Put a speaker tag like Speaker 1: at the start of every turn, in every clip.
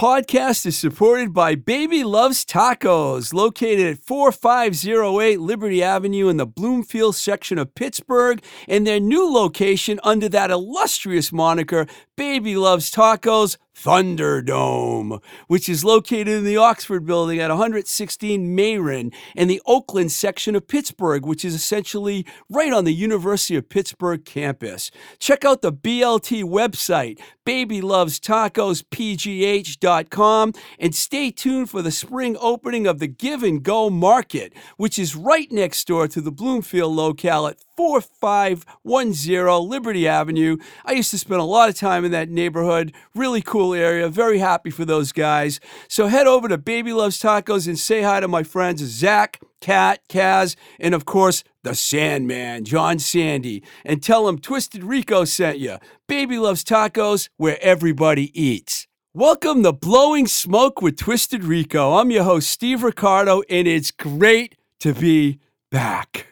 Speaker 1: Podcast is supported by Baby Loves Tacos, located at 4508 Liberty Avenue in the Bloomfield section of Pittsburgh, and their new location under that illustrious moniker, Baby Loves Tacos Thunderdome, which is located in the Oxford building at 116 Meyran in the Oakland section of Pittsburgh, which is essentially right on the University of Pittsburgh campus. Check out the BLT website, babylovestacos.pgh.com, and stay tuned for the spring opening of the Give and Go Market, which is right next door to the Bloomfield locale at 4510 Liberty Avenue. I used to spend a lot of time in that neighborhood. Really cool area. Very happy for those guys. So head over to Baby Loves Tacos and say hi to my friends Zach, Kat, Kaz, and of course, the Sandman, John Sandy, and tell him Twisted Rico sent you. Baby Loves Tacos, where everybody eats. Welcome to Blowing Smoke with Twisted Rico. I'm your host, Steve Ricardo, and it's great to be back.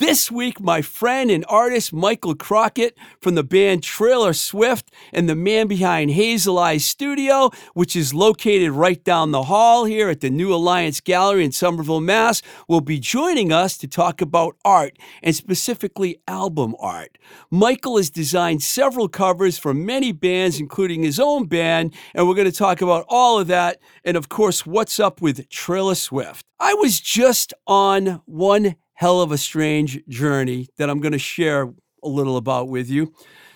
Speaker 1: This week, my friend and artist Michael Crockett from the band Trailer Swift and the man behind Hazel Eyes Studio, which is located right down the hall here at the New Alliance Gallery in Somerville, Mass, will be joining us to talk about art and specifically album art. Michael has designed several covers for many bands, including his own band, and we're going to talk about all of that and, of course, what's up with Trailer Swift. I was just on one hell of a strange journey that I'm going to share a little about with you.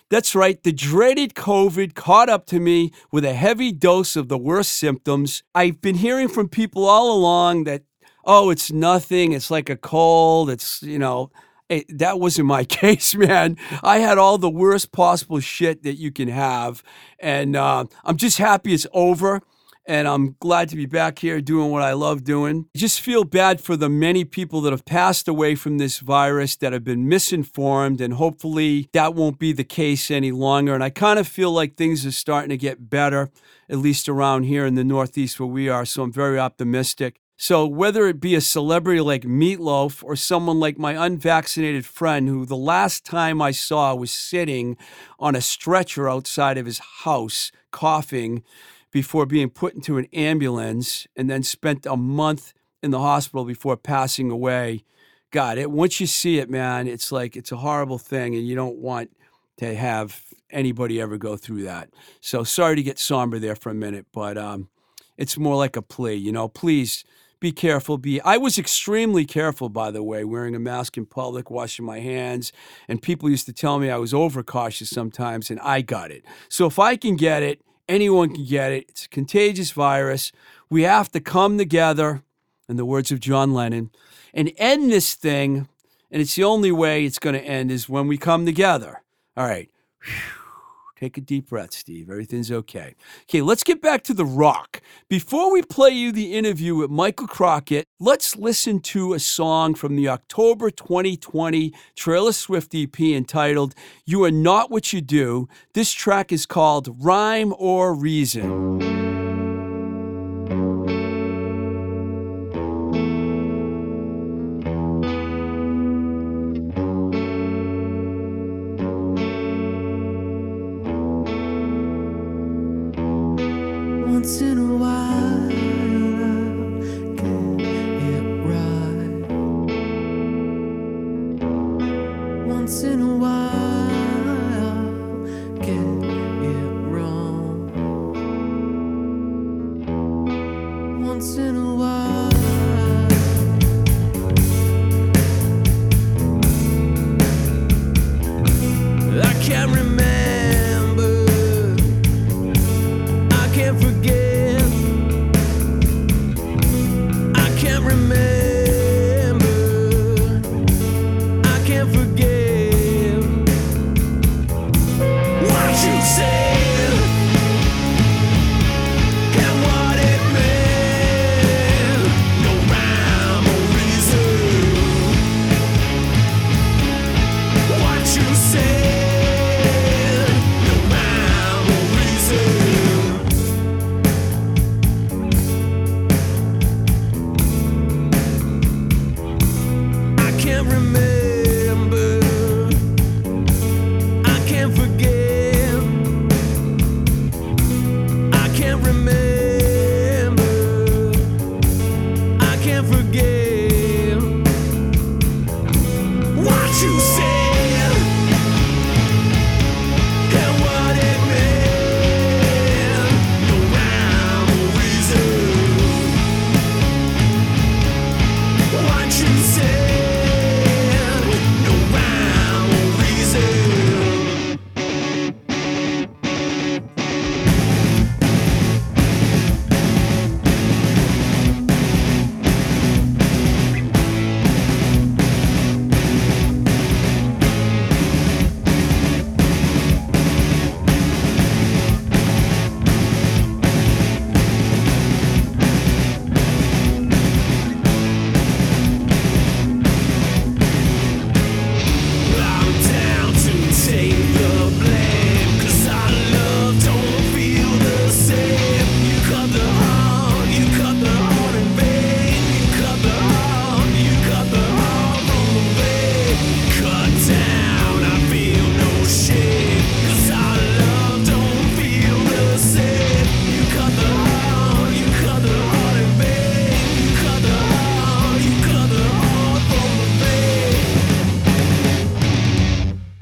Speaker 1: That's right, the dreaded COVID caught up to me with a heavy dose of the worst symptoms. I've been hearing from people all along that, oh, it's nothing, it's like a cold, it's, you know, it, that wasn't my case, man. I had all the worst possible shit that you can have. And uh, I'm just happy it's over and I'm glad to be back here doing what I love doing. I just feel bad for the many people that have passed away from this virus that have been misinformed, and hopefully that won't be the case any longer. And I kind of feel like things are starting to get better, at least around here in the Northeast where we are. So I'm very optimistic. So, whether it be a celebrity like Meatloaf or someone like my unvaccinated friend, who the last time I saw was sitting on a stretcher outside of his house coughing, before being put into an ambulance and then spent a month in the hospital before passing away. God, it, once you see it, man, it's like it's a horrible thing, and you don't want to have anybody ever go through that. So sorry to get somber there for a minute, but um, it's more like a plea. You know, please be careful. Be I was extremely careful, by the way, wearing a mask in public, washing my hands, and people used to tell me I was overcautious sometimes, and I got it. So if I can get it Anyone can get it. It's a contagious virus. We have to come together, in the words of John Lennon, and end this thing. And it's the only way it's going to end is when we come together. All right. Whew. Take a deep breath, Steve. Everything's okay. Okay, let's get back to The Rock. Before we play you the interview with Michael Crockett, let's listen to a song from the October 2020 Trailer Swift EP entitled You Are Not What You Do. This track is called Rhyme or Reason.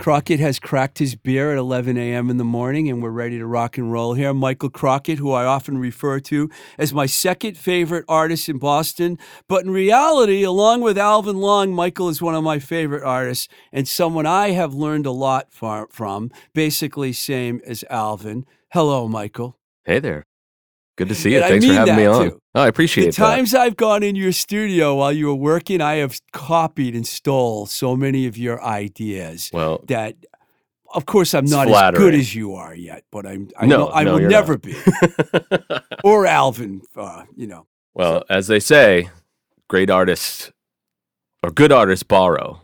Speaker 1: Crockett has cracked his beer at 11 a.m. in the morning, and we're ready to rock and roll here. Michael Crockett, who I often refer to as my second favorite artist in Boston. But in reality, along with Alvin Long, Michael is one of my favorite artists and someone I have learned a lot from, basically, same as Alvin. Hello, Michael.
Speaker 2: Hey there. Good to see you. And Thanks for having me on. Too. Oh, I appreciate it.
Speaker 1: the times I've gone in your studio while you were working, I have copied and stole so many of your ideas.
Speaker 2: Well,
Speaker 1: that of course I'm not as good as you are yet, but I'm I
Speaker 2: no,
Speaker 1: know I
Speaker 2: no,
Speaker 1: will never
Speaker 2: not.
Speaker 1: be. or Alvin, uh, you know.
Speaker 2: Well, so. as they say, great artists or good artists borrow,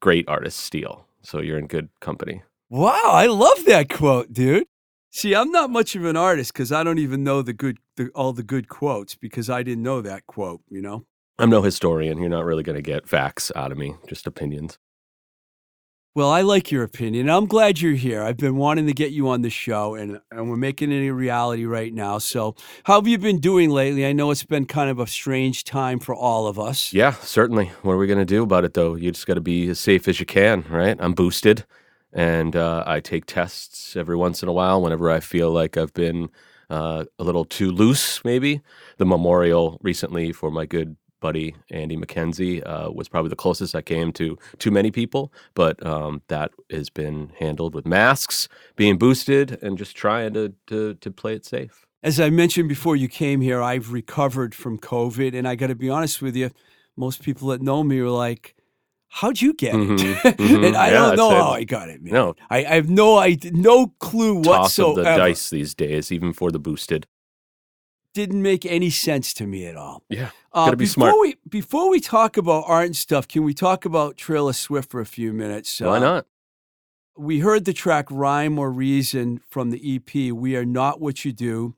Speaker 2: great artists steal. So you're in good company.
Speaker 1: Wow, I love that quote, dude. See, I'm not much of an artist because I don't even know the good, the, all the good quotes because I didn't know that quote. You know,
Speaker 2: I'm no historian. You're not really going to get facts out of me, just opinions.
Speaker 1: Well, I like your opinion. I'm glad you're here. I've been wanting to get you on the show, and, and we're making it a reality right now. So, how have you been doing lately? I know it's been kind of a strange time for all of us.
Speaker 2: Yeah, certainly. What are we going to do about it, though? You just got to be as safe as you can, right? I'm boosted and uh, I take tests every once in a while whenever I feel like I've been uh, a little too loose. Maybe the memorial recently for my good buddy Andy McKenzie uh, was probably the closest I came to too many people, but um, that has been handled with masks, being boosted, and just trying to to, to play it safe.
Speaker 1: As I mentioned before you came here, I've recovered from COVID, and I got to be honest with you, most people that know me are like how'd you get
Speaker 2: Mhm,
Speaker 1: it?
Speaker 2: mhm.
Speaker 1: and I
Speaker 2: Yeah,
Speaker 1: don't know how I got it, man.
Speaker 2: No.
Speaker 1: I, I have no idea, no clue whatsoever.
Speaker 2: Toss of the dice these days, even for the boosted.
Speaker 1: Didn't make any sense to me at all.
Speaker 2: Yeah,
Speaker 1: Uh,
Speaker 2: Gotta be
Speaker 1: before
Speaker 2: smart.
Speaker 1: we before we talk about art and stuff, can we talk about Trailer Swift for a few minutes?
Speaker 2: why
Speaker 1: Uh,
Speaker 2: not?
Speaker 1: We heard the track "Rhyme or Reason" from the EP. We are not what you do.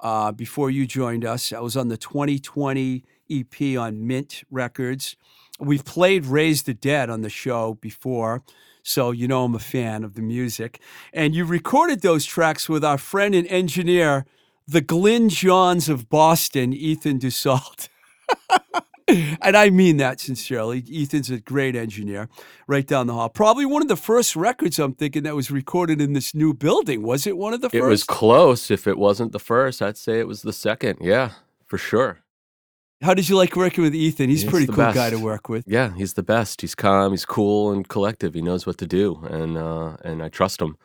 Speaker 1: Uh, before you joined us, I was on the 2020 EP on Mint Records. We've played "Raise the Dead" on the show before, so you know I'm a fan of the music. And you recorded those tracks with our friend and engineer, the Glyn Johns of Boston, Ethan Dussault. and I mean that sincerely. Ethan's a great engineer right down the hall. Probably one of the first records I'm thinking that was recorded in this new building. Was it one of the first?
Speaker 2: It was close. If it wasn't the first, I'd say it was the second. Yeah, for sure.
Speaker 1: How did you like working with Ethan? He's a
Speaker 2: He's
Speaker 1: pretty cool guy to work with.
Speaker 2: Yeah, he's the best. He's calm. He's cool and collective. He knows what to do, and uh, and I trust him.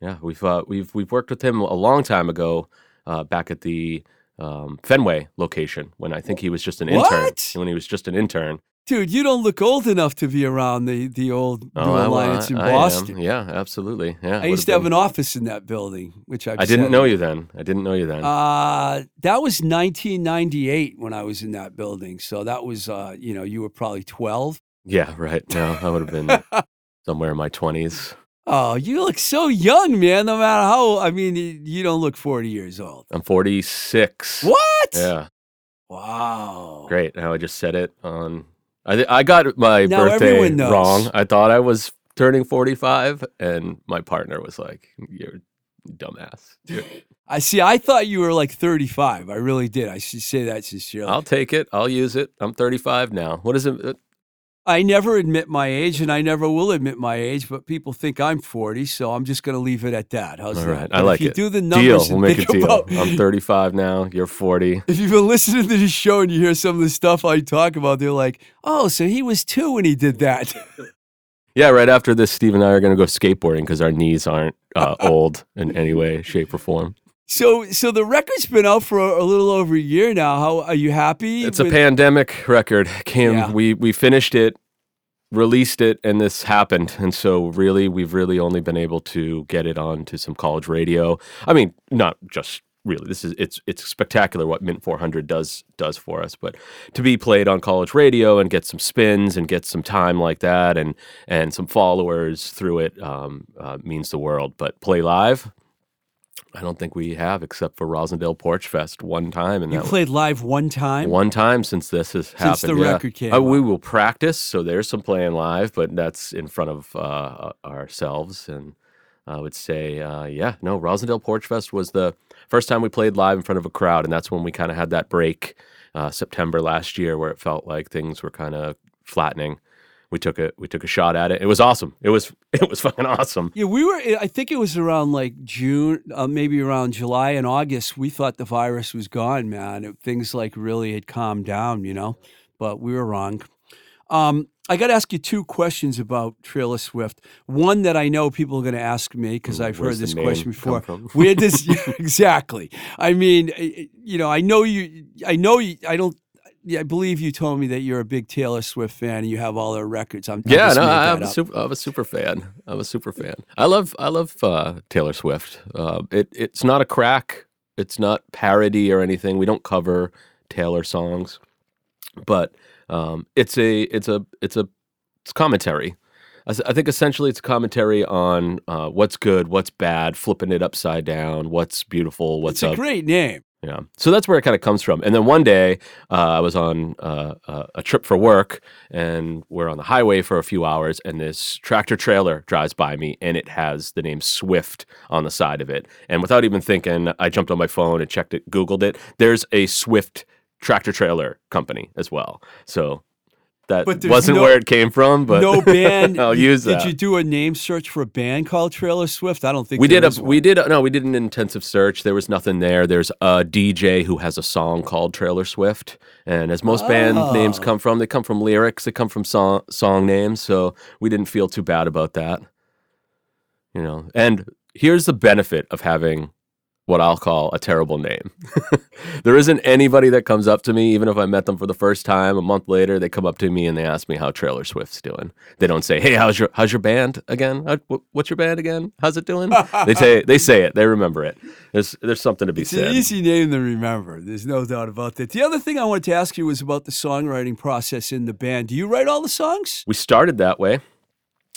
Speaker 2: Yeah, we've uh, we've we've worked with him a long time ago, uh, back at the um, Fenway location when I think he was just an intern.
Speaker 1: What?
Speaker 2: When he was just an intern.
Speaker 1: Dude, you don't look old enough to be around the, the old New
Speaker 2: Oh, I-
Speaker 1: Alliance in
Speaker 2: I am.
Speaker 1: Boston.
Speaker 2: Yeah, absolutely. Yeah,
Speaker 1: I used to have an office in that building, which I've
Speaker 2: I didn't know you then. I didn't know you then.
Speaker 1: Uh, that was 1998 when I was in that building. So that was, uh, you know, you were probably 12.
Speaker 2: yeah, right. No, I would have been somewhere in my twenties.
Speaker 1: Oh, you look so young, man. No matter how, I mean, you- you don't look 40 years old.
Speaker 2: I'm 46.
Speaker 1: What?
Speaker 2: Yeah.
Speaker 1: Wow.
Speaker 2: Great. Now I just said it on. I th- I got my
Speaker 1: Now
Speaker 2: birthday
Speaker 1: everyone knows.
Speaker 2: wrong. I thought I was turning 45, and my partner was like, "You're a dumbass." You're-
Speaker 1: I see. I thought you were like 35. I really did. I should say that sincerely.
Speaker 2: I'll take it. I'll use it. I'm 35 now. What is it? Uh,
Speaker 1: I never admit my age, and I never will admit my age. But people think I'm 40, so I'm just going to leave it at that. How's
Speaker 2: All
Speaker 1: that?
Speaker 2: right.
Speaker 1: But
Speaker 2: I like
Speaker 1: if you
Speaker 2: it.
Speaker 1: Do the numbers.
Speaker 2: Deal.
Speaker 1: We'll
Speaker 2: make a deal.
Speaker 1: About,
Speaker 2: I'm 35 now. You're 40.
Speaker 1: if you've been listening to the show and you hear some of the stuff I talk about, they're like, "Oh, so he was two when he did that."
Speaker 2: Yeah. Right after this, Steve and I are going to go skateboarding because our knees aren't uh, old in any way, shape, or form.
Speaker 1: So, so the record's been out for a, a little over a year now. How are you happy?
Speaker 2: It's a pandemic record. Came
Speaker 1: Yeah.
Speaker 2: we we finished it, released it, and this happened. And so really, we've really only been able to get it onto some college radio. I mean, not just really. This is it's it's spectacular what Mint 400 does does for us. But to be played on college radio and get some spins and get some time like that and and some followers through it um, uh, means the world. But play live. I don't think we have, except for Rosendale Porch Fest one time, and
Speaker 1: You
Speaker 2: that was-
Speaker 1: played live one time.
Speaker 2: one time since this has happened.
Speaker 1: Since the
Speaker 2: yeah.
Speaker 1: record came
Speaker 2: Uh, we will practice, so there's some playing live, but that's in front of uh, ourselves. And I would say, uh, yeah, no, Rosendale Porch Fest was the first time we played live in front of a crowd, and that's when we kind of had that break, uh, September last year, where it felt like things were kind of flattening. We took a we took a shot at it. It was awesome. It was it was fucking awesome.
Speaker 1: Yeah, we were. I think it was around like June, uh, maybe around July and August. We thought the virus was gone, man. It, things like really had calmed down, you know. But we were wrong. Um, I got to ask you two questions about Taylor Swift. One that I know people are going to ask me because I've
Speaker 2: Where's
Speaker 1: heard this question before. Where does yeah, exactly? I mean, you know, I know you. I know you. I don't. Yeah, I believe you told me that you're a big Taylor Swift fan and you have all her records. I'm,
Speaker 2: Yeah, no, I'm, a super, I'm a super fan. I'm a super fan. I love I love uh, Taylor Swift. Uh, it it's not a crack. It's not parody or anything. We don't cover Taylor songs, but um, it's a it's a it's a it's commentary. I think essentially it's a commentary on uh, what's good, what's bad, flipping it upside down, what's beautiful, what's
Speaker 1: It's a
Speaker 2: up.
Speaker 1: great name.
Speaker 2: Yeah. So that's where it kind of comes from. And then one day, uh, I was on uh, uh, a trip for work, and we're on the highway for a few hours, and this tractor trailer drives by me, and it has the name Swift on the side of it. And without even thinking, I jumped on my phone and checked it, Googled it. There's a Swift tractor trailer company as well. So that
Speaker 1: But
Speaker 2: wasn't
Speaker 1: no-
Speaker 2: where it came from, but
Speaker 1: no band.
Speaker 2: I'll use
Speaker 1: Did you do a name search for a band called Trailer Swift? I don't think
Speaker 2: we did a we did a, no we did an intensive search there was nothing there there's a dj who has a song called trailer swift and as most band oh. names
Speaker 1: Oh.
Speaker 2: come from they come from lyrics they come from song song names so we didn't feel too bad about that you know and here's the benefit of having what I'll call a terrible name. there isn't anybody that comes up to me, even if I met them for the first time a month later, they come up to me and they ask me how Trailer Swift's doing. They don't say, "Hey, how's your how's your band again? How, what's your band again? How's it doing?" they say they say it. They remember it. There's there's something to be
Speaker 1: It's
Speaker 2: said.
Speaker 1: an easy name to remember. There's no doubt about that. The other thing I wanted to ask you was about the songwriting process in the band. Do you write all the songs?
Speaker 2: we started that way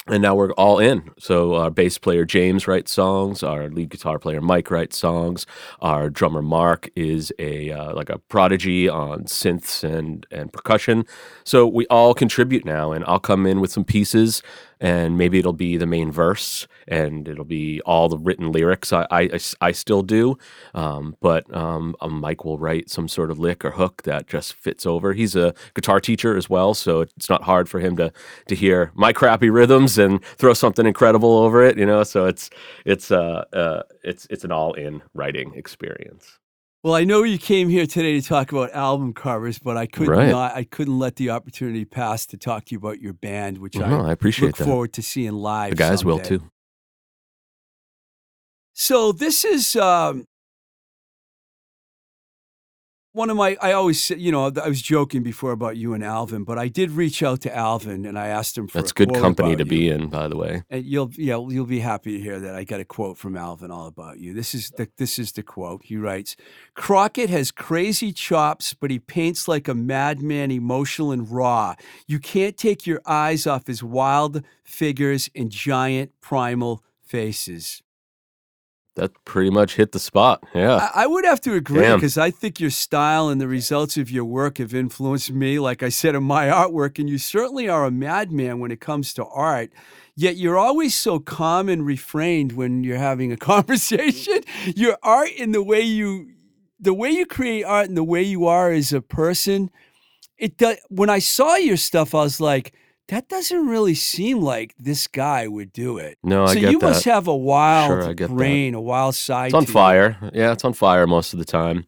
Speaker 2: and now we're all in. So our bass player james writes songs our lead guitar player mike writes songs our drummer mark is a uh, like a prodigy on synths and and percussion. So we all contribute now and i'll come in with some pieces and maybe it'll be the main verse and it'll be all the written lyrics I, I, I still do. Um, but um, mike will write some sort of lick or hook that just fits over. He's a guitar teacher as well so it's not hard for him to to hear my crappy rhythms and throw something incredible over it you know? So it's it's uh, uh it's it's an all-in writing experience
Speaker 1: Well, I know you came here today to talk about album covers, but I could
Speaker 2: Right.
Speaker 1: not. I couldn't let the opportunity pass to talk to you about your band, which I
Speaker 2: i appreciate
Speaker 1: look
Speaker 2: that
Speaker 1: forward to seeing live.
Speaker 2: the guys will too
Speaker 1: So this is um, one of my. I always, say- you know, I was joking before about you and Alvin, but I did reach out to Alvin and I asked him for.
Speaker 2: that's good company to
Speaker 1: you.
Speaker 2: be in by the way
Speaker 1: And you'll yeah you'll be happy to hear that I got a quote from Alvin all about you. This is the this is the quote. He writes, "Crockett has crazy chops, but he paints like a madman, emotional and raw. You can't take your eyes off his wild figures and giant primal faces."
Speaker 2: That pretty much hit the spot yeah
Speaker 1: I, I would have to agree because I think your style and the results of your work have influenced me, like I said, in my artwork. And you certainly are a madman when it comes to art. Yet you're always so calm and refrained when you're having a conversation. Your art and the way you, the way you create art and the way you are as a person, it does. When I saw your stuff, I was like, that doesn't really seem like this guy would do it.
Speaker 2: no i
Speaker 1: so
Speaker 2: get
Speaker 1: you
Speaker 2: that
Speaker 1: must have a wild
Speaker 2: Sure, I get that.
Speaker 1: brain, a wild side.
Speaker 2: It's on
Speaker 1: to you.
Speaker 2: fire. Yeah, it's on fire most of the time.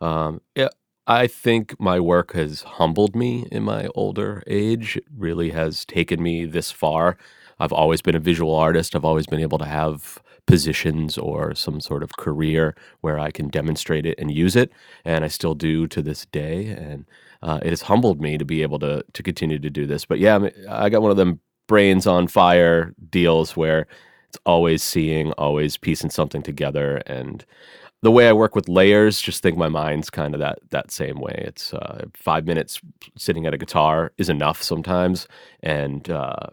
Speaker 2: Um, yeah, I think my work has humbled me in my older age. It really has taken me this far. I've always been a visual artist. I've always been able to have positions or some sort of career where I can demonstrate it and use it, and I still do to this day. And uh, it has humbled me to be able to to continue to do this. But yeah, I, mean, I got one of them brains on fire deals where it's always seeing, always piecing something together, and the way I work with layers, just think my mind's kind of that that same way. It's uh, five minutes sitting at a guitar is enough sometimes, and uh,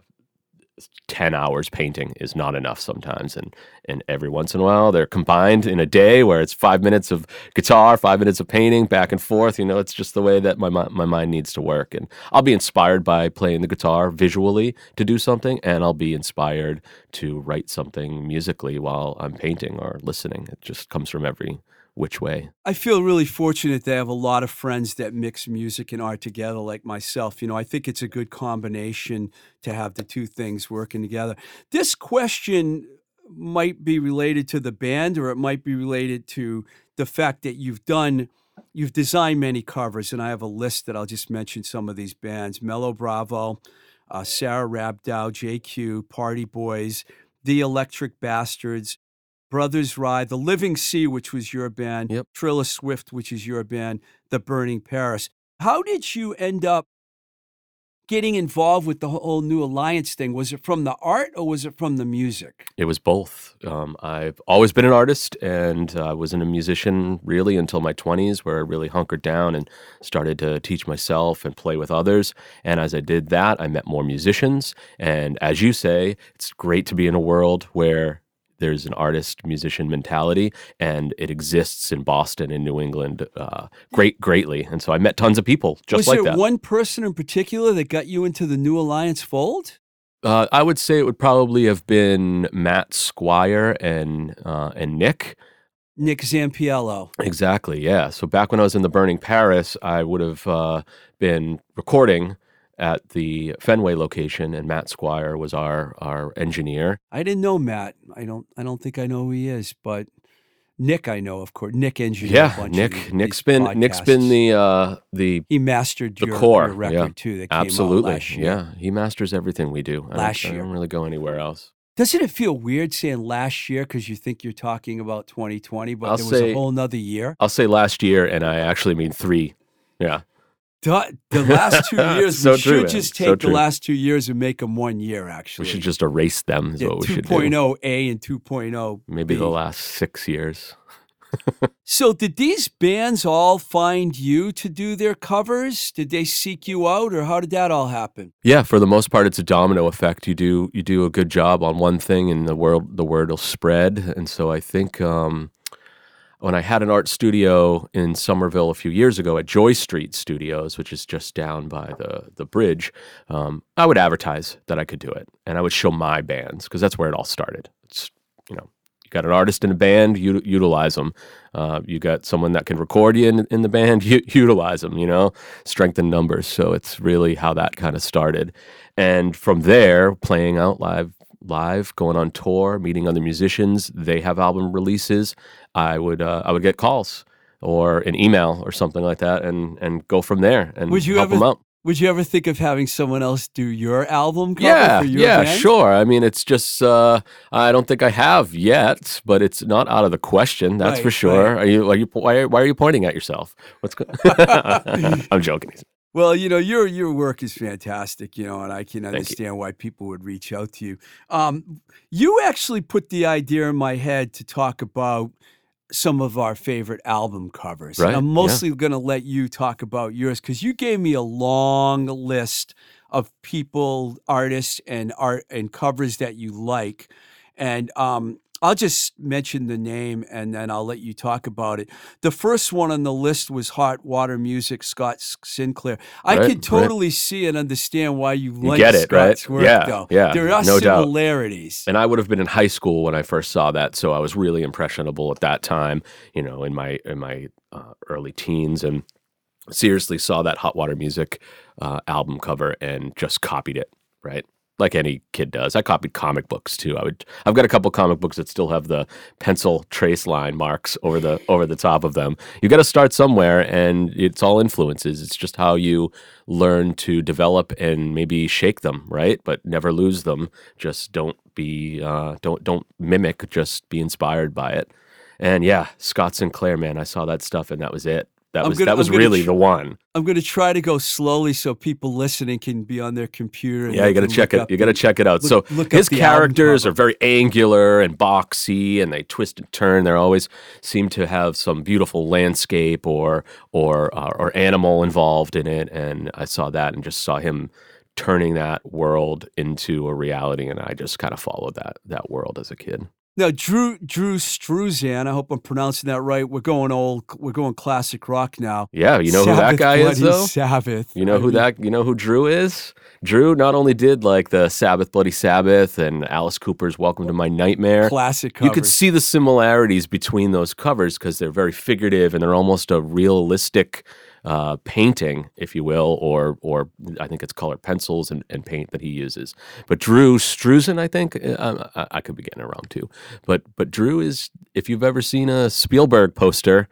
Speaker 2: ten hours painting is not enough sometimes. And and every once in a while, they're combined in a day where it's five minutes of guitar, five minutes of painting, back and forth. You know, it's just the way that my my mind needs to work. And I'll be inspired by playing the guitar visually to do something, and I'll be inspired to write something musically while I'm painting or listening. It just comes from every which way.
Speaker 1: I feel really fortunate I have a lot of friends that mix music and art together, like myself. You know, I think it's a good combination to have the two things working together. This question might be related to the band or it might be related to the fact that you've done you've designed many covers and i have a list that i'll just mention some of these bands mellow bravo uh, sarah rabdow jq party boys the electric bastards brothers rye the living sea which was your band
Speaker 2: Yep.
Speaker 1: trailer swift which is your band the burning paris how did you end up getting involved with the whole new alliance thing was it from the art or was it from the music
Speaker 2: It was both. Um, I've always been an artist and I wasn't a musician really until my 20s, where I really hunkered down and started to teach myself and play with others. And as I did that, I met more musicians. And as you say, it's great to be in a world where there's an artist musician mentality and it exists in Boston and New England uh, great greatly. And so I met tons of people just
Speaker 1: was
Speaker 2: like
Speaker 1: there
Speaker 2: that.
Speaker 1: one person in particular that got you into the new alliance fold?
Speaker 2: Uh, I would say it would probably have been Matt Squire and uh, and Nick.
Speaker 1: Nick Zampiello.
Speaker 2: Exactly, yeah. So back when I was in the Burning Paris, I would have uh, been recording at the Fenway location, and Matt Squire was our our engineer.
Speaker 1: I didn't know Matt. I don't. I don't think I know who he is, but Nick, I know, of course. Nick engineered a
Speaker 2: Yeah, Nick. Nick's been Nick's been the uh, the
Speaker 1: He mastered
Speaker 2: the
Speaker 1: your,
Speaker 2: core,
Speaker 1: your record
Speaker 2: yeah.
Speaker 1: too. That came
Speaker 2: absolutely,
Speaker 1: year.
Speaker 2: yeah. He masters everything we do. I
Speaker 1: Last
Speaker 2: don't, I don't really go anywhere else.
Speaker 1: Doesn't it feel weird saying last year because you think you're talking about 2020, but
Speaker 2: I'll
Speaker 1: there was
Speaker 2: say-
Speaker 1: a whole nother year?
Speaker 2: I'll say last year, and I actually mean three. Yeah,
Speaker 1: The, last two years,
Speaker 2: So
Speaker 1: we
Speaker 2: true,
Speaker 1: should
Speaker 2: man.
Speaker 1: just
Speaker 2: So
Speaker 1: take the last two years and make them one year. Actually.
Speaker 2: We should just erase them. Is
Speaker 1: Yeah,
Speaker 2: what we should do.
Speaker 1: 2.0 A and 2.0
Speaker 2: Maybe
Speaker 1: B.
Speaker 2: the last six years.
Speaker 1: So, did these bands all find you to do their covers? Did they seek you out, or how did that all happen?
Speaker 2: Yeah, for the most part, it's a domino effect. You do you do a good job on one thing, and the world the word will spread. And so I think um, when I had an art studio in Somerville a few years ago at Joy Street Studios, which is just down by the the bridge, um, I would advertise that I could do it, and I would show my bands because that's where it all started. It's you know. You got an artist in a band, u- utilize them. Uh, you got someone that can record you in, in the band, u- utilize them. You know, strengthen numbers. So it's really how that kind of started. And from there, playing out live, live, going on tour, meeting other musicians. They have album releases. I would uh, I would get calls or an email or something like that, and and go from there and
Speaker 1: Would you
Speaker 2: help
Speaker 1: ever-
Speaker 2: them out.
Speaker 1: Would you ever think of having someone else do your album cover
Speaker 2: Yeah,
Speaker 1: for your
Speaker 2: yeah,
Speaker 1: band?
Speaker 2: sure. I mean, it's just uh, I don't think I have yet, but it's not out of the question. That's for
Speaker 1: Right,
Speaker 2: sure. Are you? Are you? Why are, why are you pointing at yourself? What's? Go- I'm joking.
Speaker 1: Well, you know, your your work is fantastic, you know, and I can understand why people would reach out to you. Um, you actually put the idea in my head to talk about some of our favorite album covers.
Speaker 2: Right,
Speaker 1: I'm
Speaker 2: yeah.
Speaker 1: mostly going to let you talk about yours because you gave me a long list of people, artists, and art and covers that you like, and um, I'll just mention the name and then I'll let you talk about it. The first one on the list was Hot Water Music, Scott Sinclair. I
Speaker 2: Right,
Speaker 1: could
Speaker 2: right.
Speaker 1: totally see and understand why you, like
Speaker 2: get it, right?
Speaker 1: Scott's work,
Speaker 2: Yeah,
Speaker 1: though.
Speaker 2: yeah,
Speaker 1: There are
Speaker 2: no doubt.
Speaker 1: similarities.
Speaker 2: And I would have been in high school when I first saw that, so I was really impressionable at that time. You know, in my in my uh, early teens, and seriously saw that Hot Water Music uh, album cover and just copied it. Right, like any kid does. I copied comic books too. I would. I've got a couple comic books that still have the pencil trace line marks over the over the top of them. You got to start somewhere, and it's all influences. It's just how you learn to develop and maybe shake them, right? But never lose them. Just don't be uh, don't don't mimic. Just be inspired by it. And yeah, Scott Sinclair, man, I saw that stuff, and that was it. That
Speaker 1: I'm
Speaker 2: was
Speaker 1: gonna-
Speaker 2: that was really
Speaker 1: tr-
Speaker 2: the one.
Speaker 1: I'm going to try to go slowly so people listening can be on their computer. and
Speaker 2: Yeah, you got to check it. You got to check it out.
Speaker 1: look-
Speaker 2: so
Speaker 1: look
Speaker 2: his characters are very angular and boxy, and they twist and turn. They always seem to have some beautiful landscape or or uh, or animal involved in it. And I saw that and just saw him turning that world into a reality, and I just kind of followed that that world as a kid.
Speaker 1: Now, Drew Drew Struzan, I hope I'm pronouncing that right. We're going old. We're going classic rock now.
Speaker 2: Yeah, you know who that
Speaker 1: Sabbath
Speaker 2: guy is though.
Speaker 1: Sabbath.
Speaker 2: You know who that? You know who Drew is? Drew not only did like the Sabbath, Bloody Sabbath, and Alice Cooper's "Welcome to My Nightmare."
Speaker 1: classic
Speaker 2: You
Speaker 1: covers.
Speaker 2: could see the similarities between those covers because they're very figurative and they're almost a realistic uh, painting, if you will, or or I think it's colored pencils and, and paint that he uses. But Drew Struzan, I think uh, I, I could be getting it wrong too. But but Drew is if you've ever seen a Spielberg poster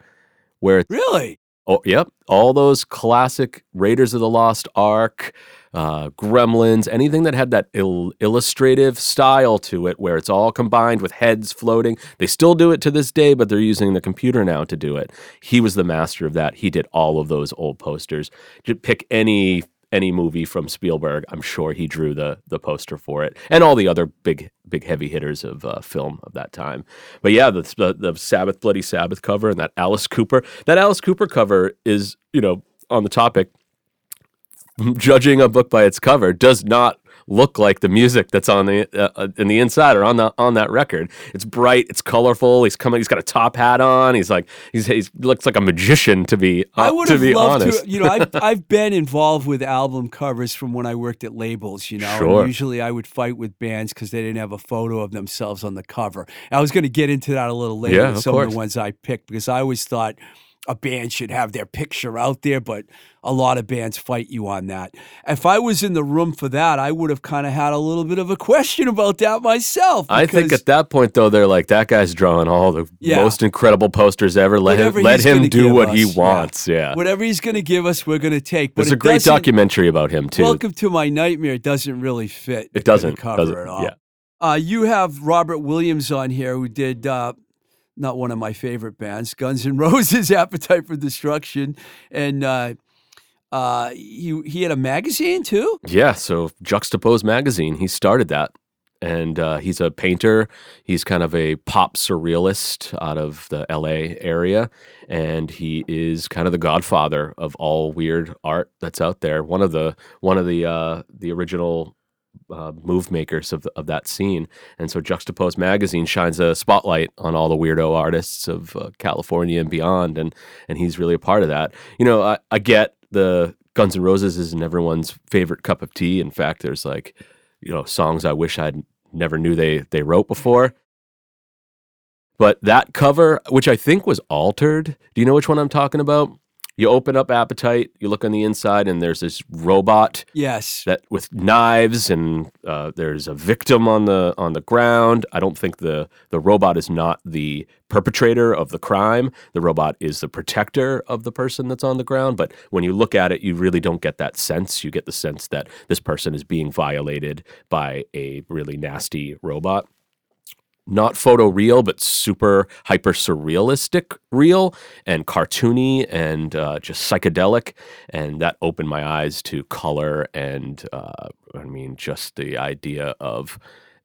Speaker 2: where
Speaker 1: really.
Speaker 2: Oh, yep. All those classic Raiders of the Lost Ark, uh, Gremlins, anything that had that il- illustrative style to it, where it's all combined with heads floating. They still do it to this day, but they're using the computer now to do it. He was the master of that. He did all of those old posters. Just pick any any movie from Spielberg, I'm sure he drew the the poster for it, and all the other big big heavy hitters of uh, film of that time. But yeah, the, the the Sabbath Bloody Sabbath cover and that Alice Cooper that Alice Cooper cover is you know on the topic. Judging a book by its cover does not look like the music that's on the uh, uh, in the inside or on the on that record. It's bright, it's colorful. He's coming. He's got a top hat on. He's like he's he looks like a magician to be uh,
Speaker 1: I would have loved
Speaker 2: honest.
Speaker 1: to. You know, I've I've been involved with album covers from when I worked at labels. You know,
Speaker 2: Sure.
Speaker 1: usually I would fight with bands because they didn't have a photo of themselves on the cover. I was going to get into that a little later
Speaker 2: Yeah, of
Speaker 1: some of the ones I picked because I always thought a band should have their picture out there, but a lot of bands fight you on that. If I was in the room for that, I would have kind of had a little bit of a question about that myself.
Speaker 2: I think at that point though, they're like that guy's drawing all the
Speaker 1: Yeah.
Speaker 2: most incredible posters ever. Let
Speaker 1: Whatever
Speaker 2: him let him do what
Speaker 1: us,
Speaker 2: he wants. Yeah,
Speaker 1: whatever he's going to give us, we're going to take. But
Speaker 2: there's a great documentary about him too.
Speaker 1: Welcome to my nightmare doesn't really fit.
Speaker 2: it doesn't
Speaker 1: cover
Speaker 2: doesn't
Speaker 1: at all.
Speaker 2: yeah.
Speaker 1: Uh, you have Robert Williams on here, who did uh, not one of my favorite bands, Guns N' Roses, Appetite for Destruction, and uh, uh, he he had a magazine too.
Speaker 2: Yeah, so Juxtapoz magazine, he started that. And uh, he's a painter. He's kind of a pop surrealist out of the LA area. And he is kind of the godfather of all weird art that's out there. One of the one of the uh, the original uh, move makers of, of that scene. And so Juxtapoz magazine shines a spotlight on all the weirdo artists of uh, California and beyond. And, and he's really a part of that. You know, I, I get the Guns N' Roses isn't everyone's favorite cup of tea. In fact, there's like, you know, songs I wish I'd never knew they, they wrote before. But that cover, which I think was altered, do you know which one I'm talking about? You open up Appetite, you look on the inside, and there's this robot
Speaker 1: Yes,
Speaker 2: that with knives and uh, there's a victim on the on the ground. I don't think the the robot is not the perpetrator of the crime. The robot is the protector of the person that's on the ground. But when you look at it, you really don't get that sense. You get the sense that this person is being violated by a really nasty robot. Not photo real, but super hyper surrealistic real and cartoony and uh, just psychedelic and that opened my eyes to color and uh, I mean just the idea of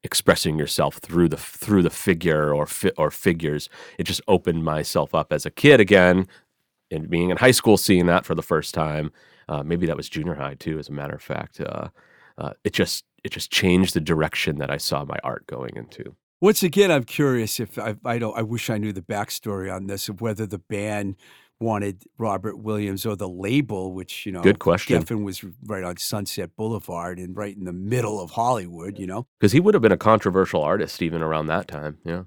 Speaker 2: expressing yourself through the through the figure or fi- or figures. It just opened myself up as a kid again, and being in high school, seeing that for the first time. Uh, maybe that was junior high too, as a matter of fact. Uh, uh, it just it just changed the direction that I saw my art going into.
Speaker 1: Once again, I'm curious if I, I don't. I wish I knew the backstory on this of whether the band wanted Robert Williams or the label, which you know,
Speaker 2: Good question.
Speaker 1: Geffen was right on Sunset Boulevard and right in the middle of Hollywood. You know,
Speaker 2: Because he would have been a controversial artist even around that time. Yeah.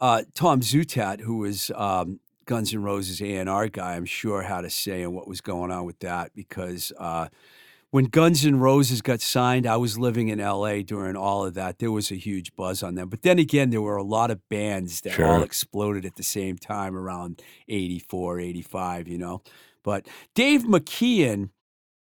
Speaker 1: uh, Tom Zutaut, who was um, Guns N' Roses A and R guy, I'm sure had a say in what was going on with that because uh, when Guns N' Roses got signed, I was living in L.A. during all of that. There was a huge buzz on them, but then again, there were a lot of bands that all exploded at the same time around 84, 85, You know, but Dave McKean.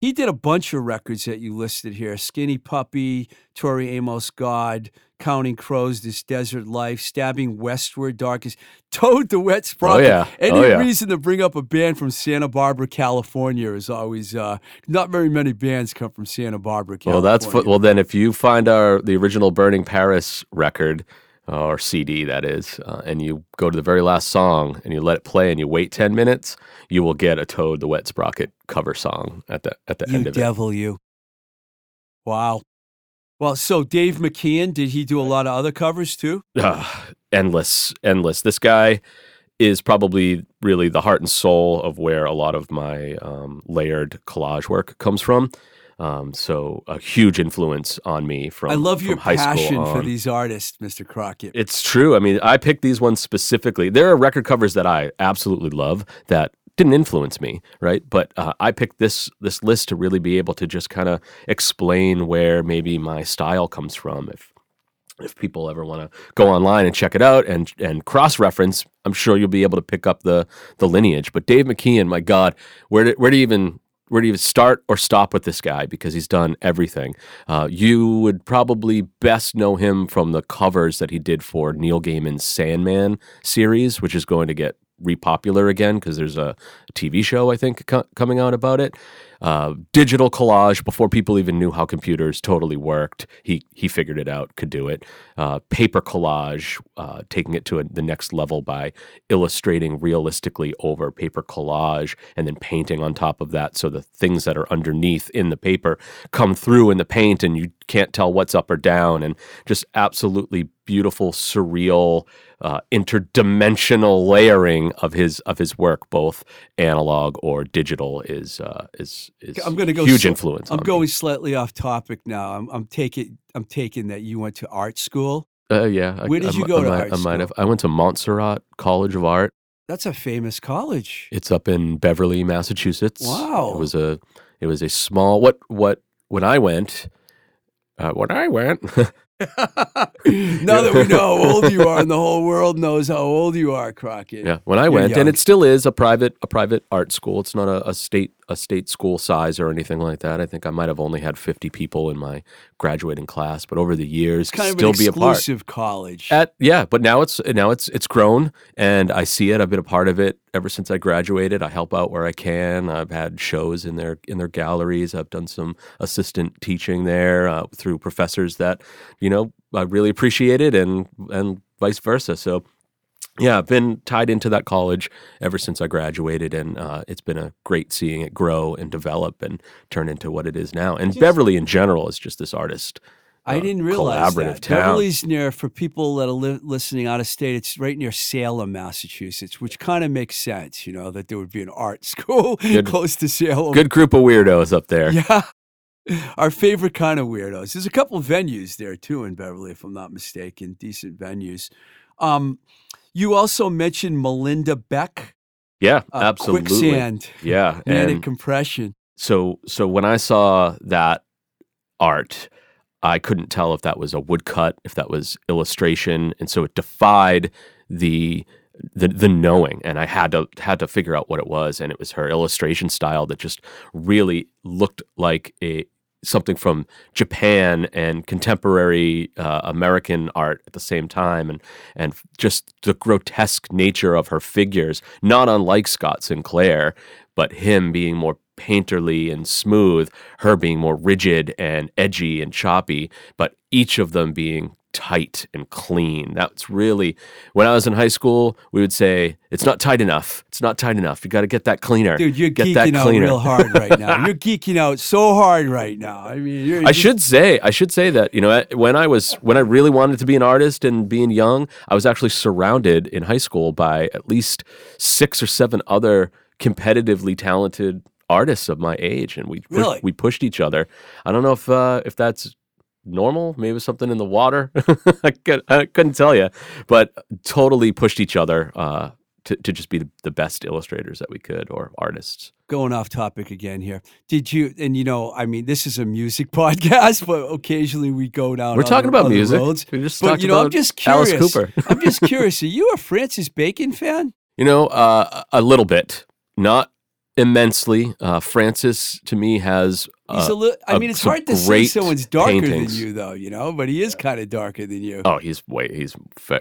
Speaker 1: He did a bunch of records that you listed here Skinny Puppy, Tori Amos God, Counting Crows, This Desert Life, Stabbing Westward, Darkest, Toad the Wet Sprocket.
Speaker 2: Oh, yeah.
Speaker 1: Any
Speaker 2: Oh, yeah.
Speaker 1: reason to bring up a band from Santa Barbara, California is always, uh, not very many bands come from Santa Barbara, California.
Speaker 2: Well, that's well. Then, if you find our the original Burning Paris record or CD, that is, uh, and you go to the very last song and you let it play and you wait ten minutes, you will get a Toad the Wet Sprocket cover song at the at the
Speaker 1: You
Speaker 2: end of
Speaker 1: devil, you. Wow. Well, so Dave McKean, did he do a lot of other covers too?
Speaker 2: it. Uh, endless, endless. This guy is probably really the heart and soul of where a lot of my um, layered collage work comes from. Um, so a huge influence on me from.
Speaker 1: I love
Speaker 2: from
Speaker 1: your
Speaker 2: high
Speaker 1: passion
Speaker 2: school
Speaker 1: for these artists, Mr. Crockett.
Speaker 2: It's true. I mean, I picked these ones specifically. There are record covers that I absolutely love that didn't influence me, right? But uh, I picked this this list to really be able to just kind of explain where maybe my style comes from. If if people ever want to go online and check it out and and cross reference, I'm sure you'll be able to pick up the the lineage. But Dave McKean, my God, where do, where do you even where do you start or stop with this guy? Because he's done everything. Uh, you would probably best know him from the covers that he did for Neil Gaiman's Sandman series, which is going to get repopular again because there's a TV show I think co- coming out about it. Uh, digital collage before people even knew how computers totally worked. He he figured it out, could do it. Uh, paper collage, uh, taking it to a, the next level by illustrating realistically over paper collage and then painting on top of that, so the things that are underneath in the paper come through in the paint, and you can't tell what's up or down, and just absolutely beautiful, surreal, uh, interdimensional layering of his of his work, both analog or digital, is uh, is is
Speaker 1: I'm going to go
Speaker 2: huge
Speaker 1: sl-
Speaker 2: influence.
Speaker 1: I'm
Speaker 2: on me.
Speaker 1: going slightly off topic now. I'm, I'm taking I'm taking that you went to art school.
Speaker 2: Uh, yeah. I-
Speaker 1: Where did
Speaker 2: I
Speaker 1: you go
Speaker 2: I
Speaker 1: to
Speaker 2: might,
Speaker 1: art
Speaker 2: I might
Speaker 1: school?
Speaker 2: have. I went to Montserrat College of Art.
Speaker 1: That's a famous college.
Speaker 2: It's up in Beverly, Massachusetts.
Speaker 1: Wow.
Speaker 2: It was a it was a small what what when I went uh, when I went
Speaker 1: now that we know how old you are, and the whole world knows how old you are, Crockett.
Speaker 2: yeah when I
Speaker 1: You're
Speaker 2: went
Speaker 1: young.
Speaker 2: and it still is a private a private art school. It's not a, a state a state school size or anything like that. I think I might have only had fifty people in my graduating class, but over the years,
Speaker 1: It's kind
Speaker 2: still be a part.
Speaker 1: exclusive college.
Speaker 2: At yeah, but now it's now it's it's grown, and I see it. I've been a part of it ever since I graduated. I help out where I can. I've had shows in their in their galleries. I've done some assistant teaching there uh, through professors that you know I really appreciated, and and vice versa. So. Yeah, I've been tied into that college ever since I graduated, and uh, it's been a great seeing it grow and develop and turn into what it is now. And Beverly, in general, is just this artist.
Speaker 1: I
Speaker 2: uh,
Speaker 1: didn't realize
Speaker 2: collaborative
Speaker 1: that.
Speaker 2: town.
Speaker 1: Beverly's near for people that are li- listening out of state. It's right near Salem, Massachusetts, which kind of makes sense. You know that there would be an art school
Speaker 2: Good-
Speaker 1: close to Salem.
Speaker 2: Good group of weirdos up there.
Speaker 1: Yeah. Our favorite kind of weirdos. There's a couple of venues there too in Beverly, if I'm not mistaken. Decent venues. Um, you also mentioned Melinda Beck.
Speaker 2: Yeah,
Speaker 1: Uh,
Speaker 2: absolutely.
Speaker 1: Quicksand.
Speaker 2: Yeah,
Speaker 1: Manic Compression.
Speaker 2: so so when I saw that art, I couldn't tell if that was a woodcut, if that was illustration, and so it defied the the the knowing, and I had to had to figure out what it was, and it was her illustration style that just really looked like a something from Japan and contemporary uh, American art at the same time, and and just the grotesque nature of her figures, not unlike Scott Sinclair, but him being more painterly and smooth, her being more rigid and edgy and choppy, but each of them being tight and clean. That's really when I was in high school, we would say it's not tight enough. It's not tight enough. You got to get that cleaner.
Speaker 1: Dude, you're
Speaker 2: get that
Speaker 1: geeking out real hard right now. You're geeking out so hard right now. I mean, you're,
Speaker 2: I should say, I should say that you know when I was when I really wanted to be an artist and being young, I was actually surrounded in high school by at least six or seven other competitively talented artists of my age, and we
Speaker 1: Really?
Speaker 2: we pushed each other. I don't know if uh, if that's normal, maybe something in the water. I, could, I couldn't tell you, but totally pushed each other uh, to to just be the, the best illustrators that we could or artists.
Speaker 1: going off topic again here. Did you? And you know, I mean, this is a music podcast, but occasionally we go down.
Speaker 2: We're talking
Speaker 1: other-
Speaker 2: about
Speaker 1: other
Speaker 2: music.
Speaker 1: roads.
Speaker 2: We just
Speaker 1: But you know, I'm just
Speaker 2: Alice
Speaker 1: curious.
Speaker 2: Cooper.
Speaker 1: I'm just curious. Are you a Francis Bacon fan?
Speaker 2: You know, uh, a little bit, not immensely. Uh, Francis to me has.
Speaker 1: He's
Speaker 2: Uh,
Speaker 1: a little. I mean, it's hard to say someone's darker
Speaker 2: paintings.
Speaker 1: than you, though. You know, but he is kind of darker than you.
Speaker 2: oh, he's way. He's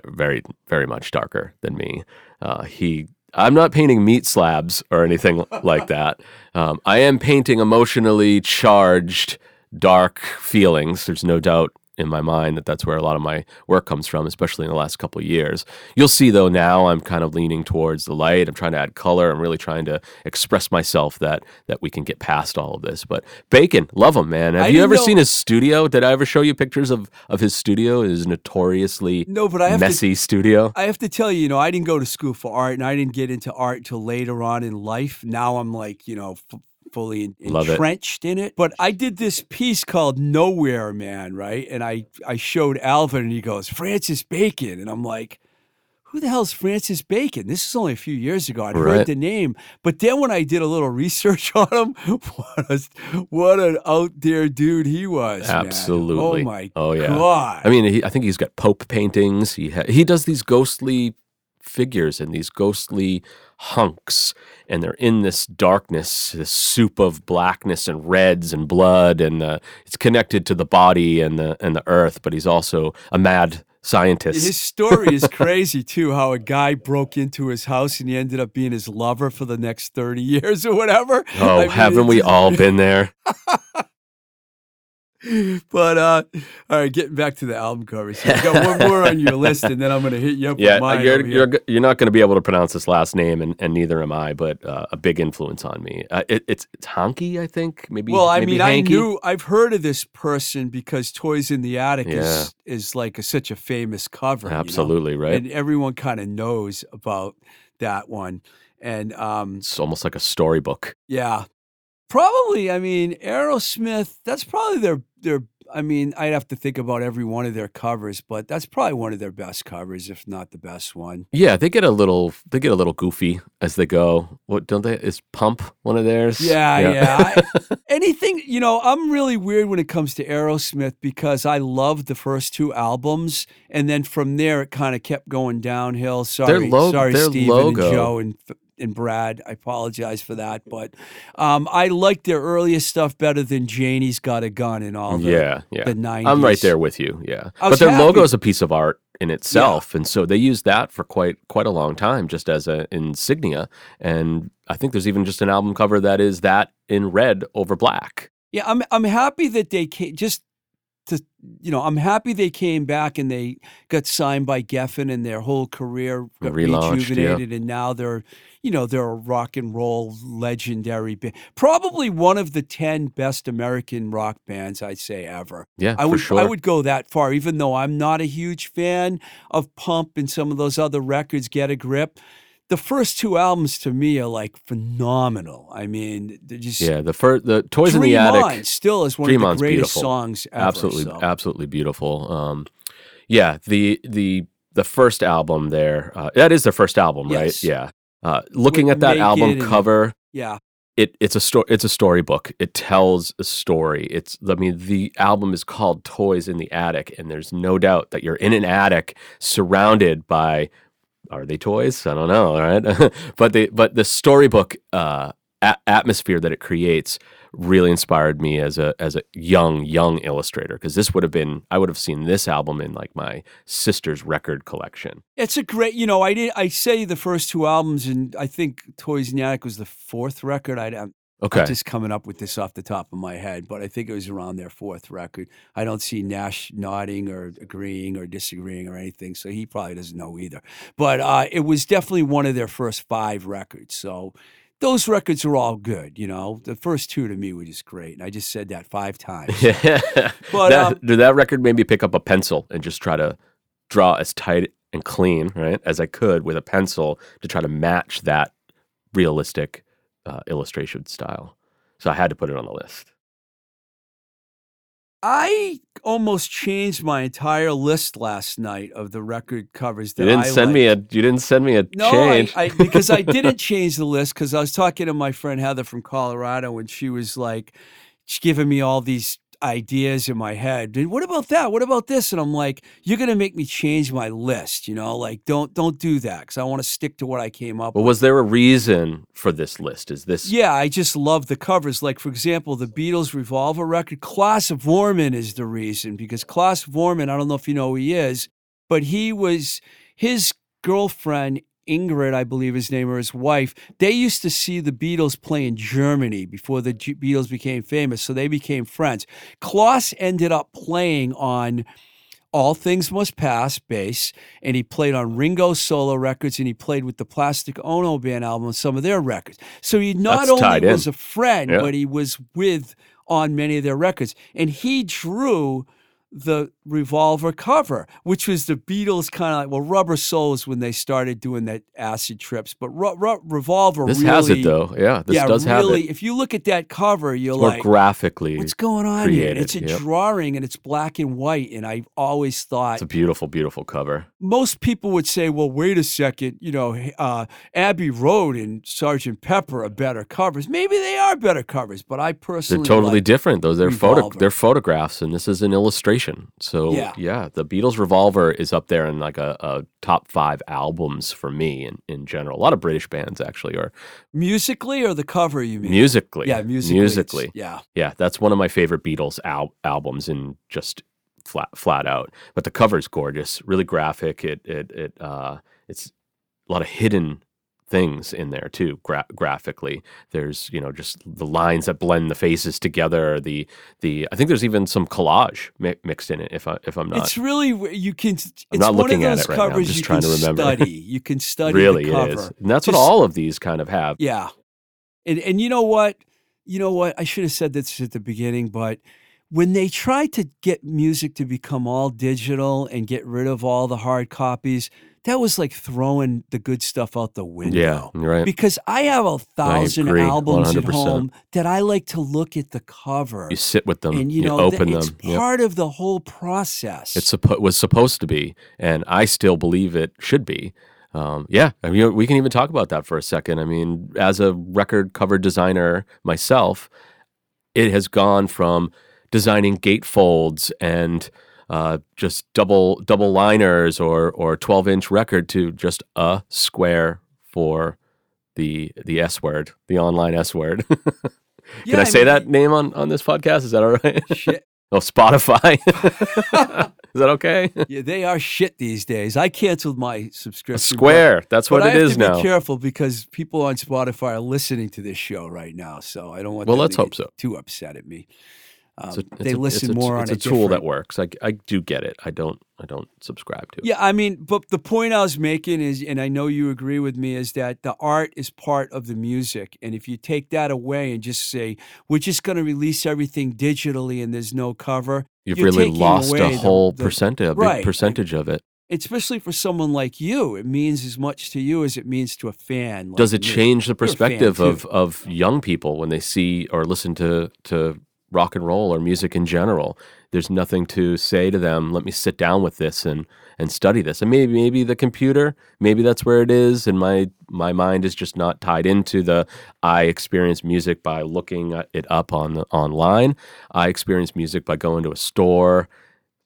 Speaker 2: very, very much darker than me. Uh, he. I'm not painting meat slabs or anything like that. Um, I am painting emotionally charged, dark feelings. There's no doubt in my mind that that's where a lot of my work comes from, especially in the last couple of years. You'll see though now I'm kind of leaning towards the light. I'm trying to add color. I'm really trying to express myself that that we can get past all of this. But Bacon, love him, man. Have
Speaker 1: I
Speaker 2: you ever
Speaker 1: know-
Speaker 2: seen his studio? Did I ever show you pictures of of his studio? His notoriously
Speaker 1: No, but I have to
Speaker 2: messy studio.
Speaker 1: I have to tell you, you know, I didn't go to school for art and I didn't get into art until later on in life. Now I'm like, you know, f- fully en-
Speaker 2: Love it.
Speaker 1: entrenched in it. But I did this piece called Nowhere Man, right? And I, I showed Alvin and he goes, Francis Bacon. And I'm like, who the hell's Francis Bacon? This is only a few years ago. I'd
Speaker 2: Right.
Speaker 1: heard the name. But then when I did a little research on him, what, a, what an out there dude he was. man.
Speaker 2: Absolutely.
Speaker 1: Oh my
Speaker 2: Oh, yeah.
Speaker 1: God.
Speaker 2: I mean, he, I think he's got Pope paintings. He ha- he does these ghostly figures and these ghostly hunks, and they're in this darkness, this soup of blackness and reds and blood, and uh, it's connected to the body and the and the earth. But he's also a mad scientist.
Speaker 1: His story is crazy too. How a guy broke into his house and he ended up being his lover for the next thirty years or whatever.
Speaker 2: oh,
Speaker 1: I mean,
Speaker 2: haven't we all been there?
Speaker 1: But uh, all right, getting back to the album covers. here. You got one more on your list, and then I'm going to hit you up
Speaker 2: Yeah, you're you're you're not going to be able to pronounce this last name, and, and neither am I. But uh, a big influence on me. Uh, it, it's it's Honky, I think. Maybe.
Speaker 1: well, I
Speaker 2: maybe
Speaker 1: mean,
Speaker 2: Hanky.
Speaker 1: I knew I've heard of this person because "Toys in the Attic"
Speaker 2: Yeah.
Speaker 1: is is like a, such a famous cover. you know?
Speaker 2: Absolutely right.
Speaker 1: and everyone kind of knows about that one. And um,
Speaker 2: It's almost like a storybook.
Speaker 1: Yeah. Probably, I mean, Aerosmith, that's probably their their I mean, I'd have to think about every one of their covers, but that's probably one of their best covers, if not the best one.
Speaker 2: Yeah, they get a little they get a little goofy as they go. What don't they? Is Pump one of theirs?
Speaker 1: Yeah, yeah. I- anything, you know, I'm really weird when it comes to Aerosmith because I loved the first two albums, and then from there it kind of kept going downhill. Sorry,
Speaker 2: lo-
Speaker 1: sorry,
Speaker 2: their
Speaker 1: Steven
Speaker 2: logo-
Speaker 1: and Joe and and Brad. I apologize for that, but um, I like their earliest stuff better than Janie's Got a Gun and all the,
Speaker 2: yeah, yeah.
Speaker 1: the 90s.
Speaker 2: I'm right there with you. Yeah, but their
Speaker 1: happy-
Speaker 2: logo is a piece of art in itself, and so they used that for quite quite a long time, just as an insignia. And I think there's even just an album cover that is that in red over black.
Speaker 1: Yeah, I'm I'm happy that they just to you know, I'm happy they came back and they got signed by Geffen and their whole career got
Speaker 2: Relaunched, yeah.
Speaker 1: rejuvenated and now they're you know, they're a rock and roll legendary band. Probably one of the 10 best American rock bands I'd say ever.
Speaker 2: Yeah,
Speaker 1: I
Speaker 2: for
Speaker 1: would
Speaker 2: sure.
Speaker 1: I would go that far even though I'm not a huge fan of Pump and some of those other records Get a Grip. The first two albums to me are like phenomenal. I mean, they're just
Speaker 2: yeah, the first the Toys in the Attic.
Speaker 1: On still is one
Speaker 2: Dream
Speaker 1: of the greatest
Speaker 2: beautiful.
Speaker 1: songs ever.
Speaker 2: absolutely
Speaker 1: so.
Speaker 2: absolutely beautiful um yeah the the the first album there uh, that is their first album
Speaker 1: Yes.
Speaker 2: right yeah uh looking
Speaker 1: With
Speaker 2: at that album
Speaker 1: and-
Speaker 2: cover
Speaker 1: Yeah.
Speaker 2: it it's a story it's a storybook it tells a story it's i mean the album is called toys in the attic and there's no doubt that you're in an attic surrounded by are they toys i don't know all right but the but the storybook uh a- atmosphere that it creates really inspired me as a as a young young illustrator because this would have been I would have seen this album in like my sister's record collection.
Speaker 1: It's a great, you know, I did I say the first two albums and I think Toys in the Attic was the fourth record. I, I'm
Speaker 2: Okay.
Speaker 1: I'm just coming up with this off the top of my head, but I think it was around their fourth record. I don't see Nash nodding or agreeing or disagreeing or anything, so he probably doesn't know either. But uh, it was definitely one of their first five records. So those records are all good, you know. The first two to me were just great, and I just said that five times.
Speaker 2: Yeah.
Speaker 1: But,
Speaker 2: that,
Speaker 1: um,
Speaker 2: did that record maybe pick up a pencil and just try to draw as tight and clean, right, as I could with a pencil to try to match that realistic uh, illustration style. So I had to put it on the list.
Speaker 1: I almost changed my entire list last night of the record covers that
Speaker 2: You didn't
Speaker 1: I
Speaker 2: send me a you didn't send me a
Speaker 1: No, I,
Speaker 2: change.
Speaker 1: I because I didn't change the list because I was talking to my friend Heather from Colorado and she was like, she's giving me all these ideas in my head. What about that? What about this? And I'm like, you're gonna make me change my list, you know? Like, don't don't do that because I want to stick to what I came up
Speaker 2: But
Speaker 1: with.
Speaker 2: was there a reason for this list? Is this
Speaker 1: Yeah, I just love the covers. Like, for example, the Beatles Revolver record, Klaus Voormann is the reason because Klaus Voormann, I don't know if you know who he is, but he was his girlfriend Ingrid, I believe his name, or his wife, they used to see the Beatles play in Germany before the G- Beatles became famous, so they became friends. Klaus ended up playing on All Things Must Pass bass, and he played on Ringo's solo records, and he played with the Plastic Ono Band album on some of their records. So he not
Speaker 2: That's
Speaker 1: only
Speaker 2: in.
Speaker 1: was a friend,
Speaker 2: Yeah.
Speaker 1: but he was with on many of their records, and he drew the revolver cover, which was the Beatles kind of like well, Rubber Soul is when they started doing that acid trips, but Ru- Ru- revolver
Speaker 2: This
Speaker 1: really,
Speaker 2: has it though. Yeah, this
Speaker 1: yeah,
Speaker 2: does
Speaker 1: really.
Speaker 2: have it.
Speaker 1: If you look at that cover, you're
Speaker 2: More
Speaker 1: like,
Speaker 2: graphically.
Speaker 1: what's going on here? It's a
Speaker 2: yep.
Speaker 1: drawing and it's black and white, and I've always thought
Speaker 2: It's a beautiful, beautiful cover.
Speaker 1: most people would say, well, wait a second, you know, uh, Abbey Road and Sergeant Pepper are better covers. Maybe they are better covers, but I personally
Speaker 2: They're
Speaker 1: totally
Speaker 2: different. Those they're photo they're photographs, and this is an illustration. So
Speaker 1: Yeah.
Speaker 2: yeah, the Beatles Revolver is up there in like a, a top five albums for me in, in general. A lot of British bands actually are
Speaker 1: musically or the cover. You mean
Speaker 2: musically.
Speaker 1: Yeah, musically.
Speaker 2: musically.
Speaker 1: Yeah,
Speaker 2: Yeah, that's one of my favorite Beatles al- albums, and just flat flat out. But the cover's gorgeous, really graphic. It it it uh, it's a lot of hidden things in there too gra- graphically there's you know just the lines that blend the faces together the the i think there's even some collage mi- mixed in it if i if i'm not
Speaker 1: it's really where you can. It's
Speaker 2: not
Speaker 1: one
Speaker 2: looking at it right now. I'm just trying to remember.
Speaker 1: study. You can study
Speaker 2: really
Speaker 1: the cover.
Speaker 2: is and that's what all of these kind of have
Speaker 1: Yeah. And and you know what? You know what? I should have said this at the beginning, but when they tried to get music to become all digital and get rid of all the hard copies, that was like throwing the good stuff out the window.
Speaker 2: yeah right
Speaker 1: Because I have a thousand
Speaker 2: agree,
Speaker 1: albums at
Speaker 2: 100%.
Speaker 1: home that I like to look at the cover.
Speaker 2: you sit with them
Speaker 1: and you know, th-
Speaker 2: open
Speaker 1: it's
Speaker 2: them Yep.
Speaker 1: part of the whole process.
Speaker 2: It suppo- was supposed to be, and I still believe it should be. Um, yeah, I mean, we can even talk about that for a second. I mean, as a record cover designer myself, it has gone from designing gatefolds and uh, just double double liners or or twelve inch record to just a square for the the S word, the online S word. can
Speaker 1: Yeah,
Speaker 2: I say
Speaker 1: mean,
Speaker 2: that name on on this podcast? Is that all right?
Speaker 1: Shit.
Speaker 2: oh, Spotify. Is that okay?
Speaker 1: Yeah, they are shit these days. I canceled my subscription.
Speaker 2: A
Speaker 1: but-
Speaker 2: square. That's
Speaker 1: But
Speaker 2: what
Speaker 1: I
Speaker 2: it is
Speaker 1: to
Speaker 2: now.
Speaker 1: be careful because people on Spotify are listening to this show right now, so I don't want.
Speaker 2: Well, let's
Speaker 1: to
Speaker 2: hope
Speaker 1: get
Speaker 2: so.
Speaker 1: Too upset at me. Um,
Speaker 2: a- it's
Speaker 1: they
Speaker 2: a-
Speaker 1: listen
Speaker 2: a,
Speaker 1: more
Speaker 2: it's
Speaker 1: on
Speaker 2: a tool that works. I, I do get it. I don't I don't subscribe to it.
Speaker 1: Yeah, I mean, but the point I was making is, and I know you agree with me, is that the art is part of the music, and if you take that away and just say we're just going to release everything digitally and there's no cover,
Speaker 2: You've really lost a whole
Speaker 1: the-
Speaker 2: percentage, a big
Speaker 1: right, like-
Speaker 2: percentage of it.
Speaker 1: especially for someone like you, it means as much to you as it means to a fan. Like
Speaker 2: Does it
Speaker 1: me.
Speaker 2: change the
Speaker 1: a
Speaker 2: perspective of of young people when they see or listen to to rock and roll or music in general? There's nothing to say to them. Let me sit down with this and and study this. And maybe maybe the computer, maybe that's where it is. And my my mind is just not tied into the. I experience music by looking it up on the, online. I experience music by going to a store,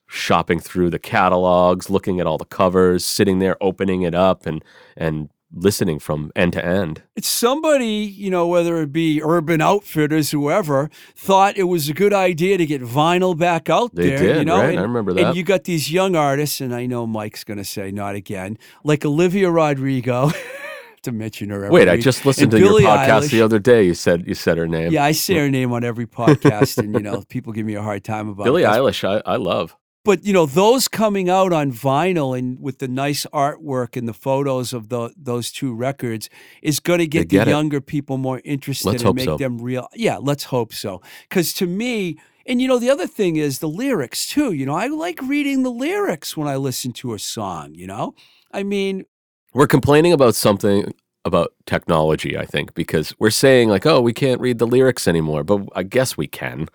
Speaker 2: shopping through the catalogs, looking at all the covers, sitting there, opening it up, and and listening from end to end.
Speaker 1: It's somebody, you know, whether it be Urban Outfitters, whoever, thought it was a good idea to get vinyl back out
Speaker 2: They
Speaker 1: there.
Speaker 2: did,
Speaker 1: you know,
Speaker 2: right? I
Speaker 1: and,
Speaker 2: remember
Speaker 1: And you got these young artists, and I know Mike's going to say not again, like Olivia Rodrigo, to mention her.
Speaker 2: Wait, I just listened
Speaker 1: and
Speaker 2: to your podcast
Speaker 1: Eilish.
Speaker 2: the other day. You said you said her name.
Speaker 1: Yeah, I say her name on every podcast, and you know, people give me a hard time about
Speaker 2: Billie
Speaker 1: this.
Speaker 2: Eilish, I, I love.
Speaker 1: But you know those coming out on vinyl and with the nice artwork and the photos of the those two records is going to get,
Speaker 2: get
Speaker 1: the
Speaker 2: it.
Speaker 1: younger people more interested
Speaker 2: Let's
Speaker 1: and make
Speaker 2: so.
Speaker 1: them real yeah let's hope so because to me and you know the other thing is the lyrics too you know i like reading the lyrics when i listen to a song you know i mean
Speaker 2: We're complaining about something about technology, I think, because we're saying like, oh, we can't read the lyrics anymore, but I guess we can.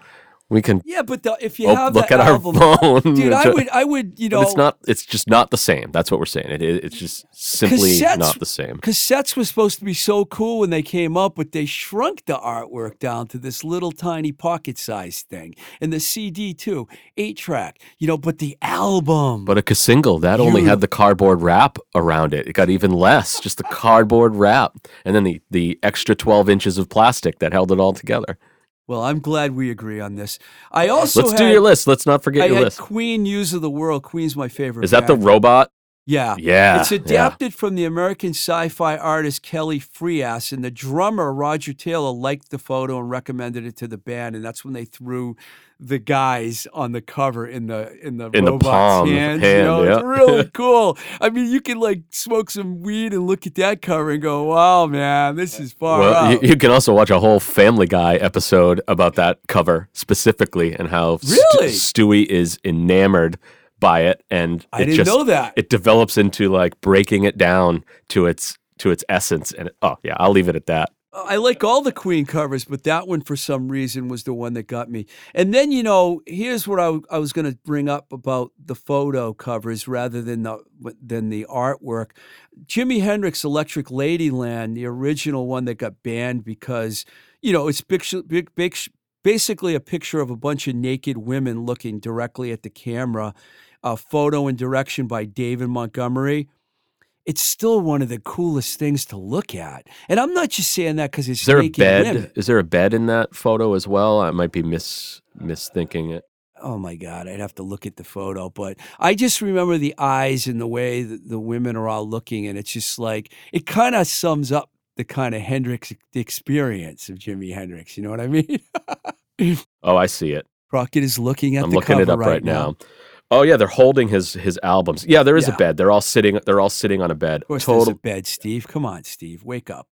Speaker 2: We can
Speaker 1: yeah but the, if you
Speaker 2: op-
Speaker 1: have
Speaker 2: look
Speaker 1: the
Speaker 2: at
Speaker 1: album
Speaker 2: our phone.
Speaker 1: dude i would i would you know
Speaker 2: it's not. It's just not the same. That's what we're saying. It, it- it's just simply
Speaker 1: Cassettes-
Speaker 2: not the same.
Speaker 1: Cassettes were supposed to be so cool when they came up, but they shrunk the artwork down to this little tiny pocket sized thing. And the CD too, eight track, you know, but the album.
Speaker 2: But a single that only had the cardboard wrap around it. It got even less, just the cardboard wrap, and then the the extra twelve inches of plastic that held it all together.
Speaker 1: Well, I'm glad we agree on this. I also
Speaker 2: Let's
Speaker 1: had,
Speaker 2: do your list. Let's not forget
Speaker 1: I
Speaker 2: your
Speaker 1: had
Speaker 2: list.
Speaker 1: Queen News of the World. Queen's my favorite.
Speaker 2: Is that the robot?
Speaker 1: Yeah.
Speaker 2: Yeah,
Speaker 1: It's
Speaker 2: yeah.
Speaker 1: adapted from the American sci fi artist Kelly Freas, and the drummer, Roger Taylor, liked the photo and recommended it to the band. And that's when they threw the guys on the cover in the in the
Speaker 2: In the
Speaker 1: robot's
Speaker 2: palm the
Speaker 1: hands.
Speaker 2: hand,
Speaker 1: you know, it's really cool. I mean, you can like smoke some weed and look at that cover and go, "Wow, man, this is far
Speaker 2: Well,
Speaker 1: out."
Speaker 2: you, you can also watch a whole Family Guy episode about that cover specifically and how
Speaker 1: Really?
Speaker 2: Stewie is enamored by it, and
Speaker 1: I
Speaker 2: it
Speaker 1: didn't
Speaker 2: just
Speaker 1: know that.
Speaker 2: it develops into like breaking it down to its to its essence. And oh yeah, I'll leave it at that.
Speaker 1: I like all the Queen covers, but that one for some reason was the one that got me. And then you know, here's what I was going to bring up about the photo covers rather than the than the artwork. Jimi Hendrix Electric Ladyland, the original one that got banned because you know it's picture, big, big, basically a picture of a bunch of naked women looking directly at the camera. A photo and direction by David Montgomery it's still one of the coolest things to look at. And I'm not just saying that because it's
Speaker 2: Is there a bed?
Speaker 1: women.
Speaker 2: Is there a bed in that photo as well? I might be mis misthinking it.
Speaker 1: Oh my God, I'd have to look at the photo, but I just remember the eyes and the way that the women are all looking, and it's just like it kind of sums up the kind of Hendrix experience of Jimi Hendrix. You know what I mean?
Speaker 2: Oh, I see it.
Speaker 1: Rocket is looking at
Speaker 2: I'm
Speaker 1: the
Speaker 2: looking
Speaker 1: cover
Speaker 2: it up
Speaker 1: right,
Speaker 2: right now. Oh yeah, they're holding his his albums. Yeah, there is
Speaker 1: Yeah.
Speaker 2: a bed. They're all sitting. They're all sitting on a bed.
Speaker 1: Of course, there's
Speaker 2: Total.
Speaker 1: a bed, Steve. Come on, Steve, wake up.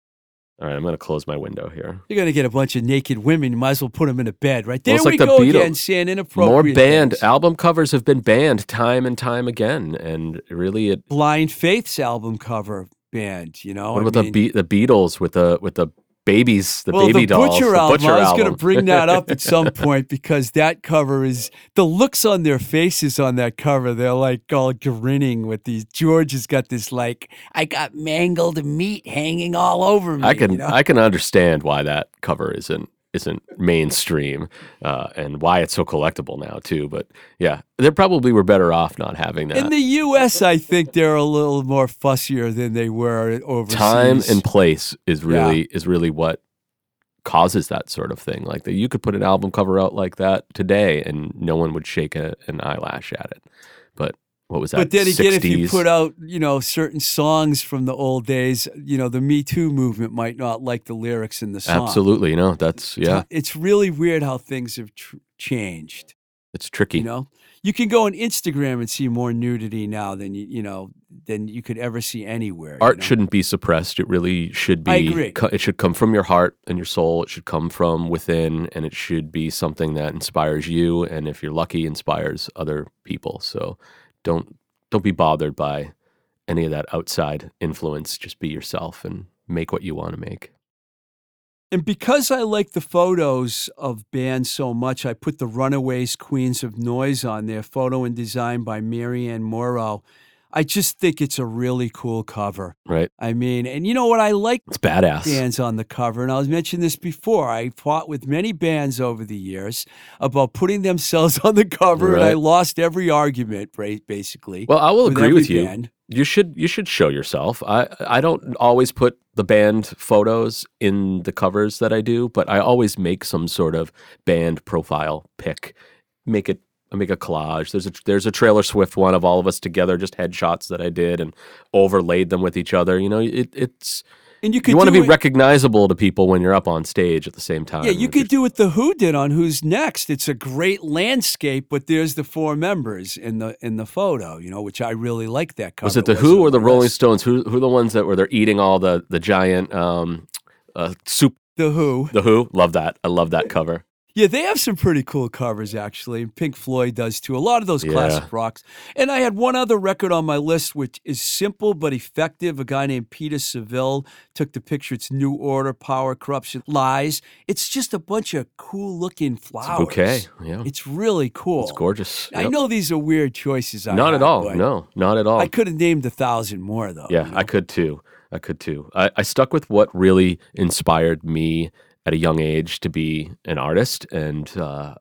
Speaker 2: All right, I'm gonna close my window here.
Speaker 1: You're gonna get a bunch of naked women. You might as well put them in a bed, right there.
Speaker 2: Well,
Speaker 1: we
Speaker 2: like the
Speaker 1: go
Speaker 2: Beatles.
Speaker 1: again, saying inappropriate.
Speaker 2: More banned
Speaker 1: things.
Speaker 2: album covers have been banned time and time again, and really, it.
Speaker 1: Blind Faith's album cover banned. You know,
Speaker 2: What
Speaker 1: I
Speaker 2: about
Speaker 1: mean,
Speaker 2: the Be- the Beatles with the with the babies, the
Speaker 1: well,
Speaker 2: baby
Speaker 1: the
Speaker 2: dolls,
Speaker 1: Butcher
Speaker 2: the
Speaker 1: album.
Speaker 2: Butcher
Speaker 1: I was going to bring that up at some point because that cover is the looks on their faces on that cover. They're like all grinning with these. George has got this like I got mangled meat hanging all over me.
Speaker 2: I can
Speaker 1: you know?
Speaker 2: I can understand why that cover isn't isn't mainstream uh, and why it's so collectible now too. But yeah, they probably were better off not having that.
Speaker 1: In the U.S., I think they're a little more fussier than they were overseas.
Speaker 2: Time and place is
Speaker 1: Yeah.
Speaker 2: really is really what causes that sort of thing. Like that, you could put an album cover out like that today, and no one would shake a, an eyelash at it. But what was that?
Speaker 1: But then again, if you put out, you know, certain songs from the old days, you know, the Me Too movement might not like the lyrics in the song.
Speaker 2: absolutely, you know, that's yeah,
Speaker 1: It's really weird how things have tr- changed.
Speaker 2: it's tricky.
Speaker 1: You know, you can go on Instagram and see more nudity now than you, you know, than you could ever see anywhere. you
Speaker 2: Art
Speaker 1: know?
Speaker 2: shouldn't be suppressed. It really should be.
Speaker 1: I agree.
Speaker 2: It should come from your heart and your soul. It should come from within, and it should be something that inspires you, and if you're lucky, inspires other people. So, don't don't be bothered by any of that outside influence. Just be yourself and make what you want to make.
Speaker 1: And because I like the photos of bands so much, I put the Runaways Queens of Noise on there, photo and design by Marianne Morrow. I just think it's a really cool cover.
Speaker 2: Right?
Speaker 1: I mean, and you know what? I like
Speaker 2: It's badass.
Speaker 1: bands on the cover. And I was mentioning this before. I fought with many bands over the years about putting themselves on the cover, and I lost every argument, basically.
Speaker 2: Well, I will
Speaker 1: with
Speaker 2: agree with you.
Speaker 1: band.
Speaker 2: You should you should show yourself. I I don't always put the band photos in the covers that I do, but I always make some sort of band profile pic. Make it I make a collage. There's a there's a Trailer Swift one of all of us together, just headshots that I did and overlaid them with each other. You know, it, it's
Speaker 1: And you could
Speaker 2: you want to be
Speaker 1: it-
Speaker 2: recognizable to people when you're up on stage at the same time.
Speaker 1: Yeah, you could do what the Who did on Who's Next. It's a great landscape, but there's the four members in the in the photo, you know, which I really like that cover.
Speaker 2: Was it the Who or the Rolling. Stones? Who who are the ones that were they're eating all the the giant um uh, soup?
Speaker 1: The Who.
Speaker 2: The Who, love that. I love that cover.
Speaker 1: Yeah, they have some pretty cool covers actually. and Pink Floyd does too. A lot of those
Speaker 2: Yeah.
Speaker 1: classic rocks. And I had one other record on my list which is simple but effective. A guy named Peter Saville took the picture. It's New Order, Power, Corruption, Lies. It's just a bunch of cool looking flowers.
Speaker 2: bouquet. Yeah.
Speaker 1: It's really cool.
Speaker 2: It's gorgeous.
Speaker 1: I know these are weird choices. I
Speaker 2: Not
Speaker 1: had,
Speaker 2: at all. No, not at all.
Speaker 1: I could have named a thousand more though.
Speaker 2: yeah,
Speaker 1: you know?
Speaker 2: I could too. I could too. I, I stuck with what really inspired me at a young age to be an artist and uh,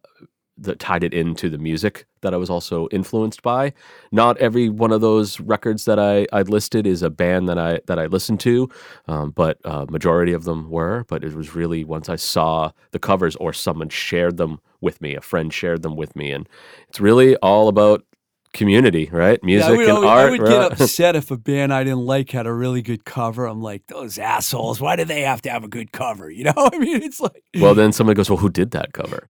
Speaker 2: that tied it into the music that I was also influenced by. Not every one of those records that I, I listed is a band that I that I listened to, um, but uh, majority of them were. But it was really once I saw the covers or someone shared them with me, a friend shared them with me, and it's really all about community, right? Music
Speaker 1: Yeah, I would,
Speaker 2: and
Speaker 1: always-
Speaker 2: art.
Speaker 1: I would
Speaker 2: right?
Speaker 1: get upset if a band I didn't like had a really good cover. I'm like, those assholes. Why do they have to have a good cover? You know, I mean, it's like.
Speaker 2: well, then somebody goes, "Well, who did that cover?"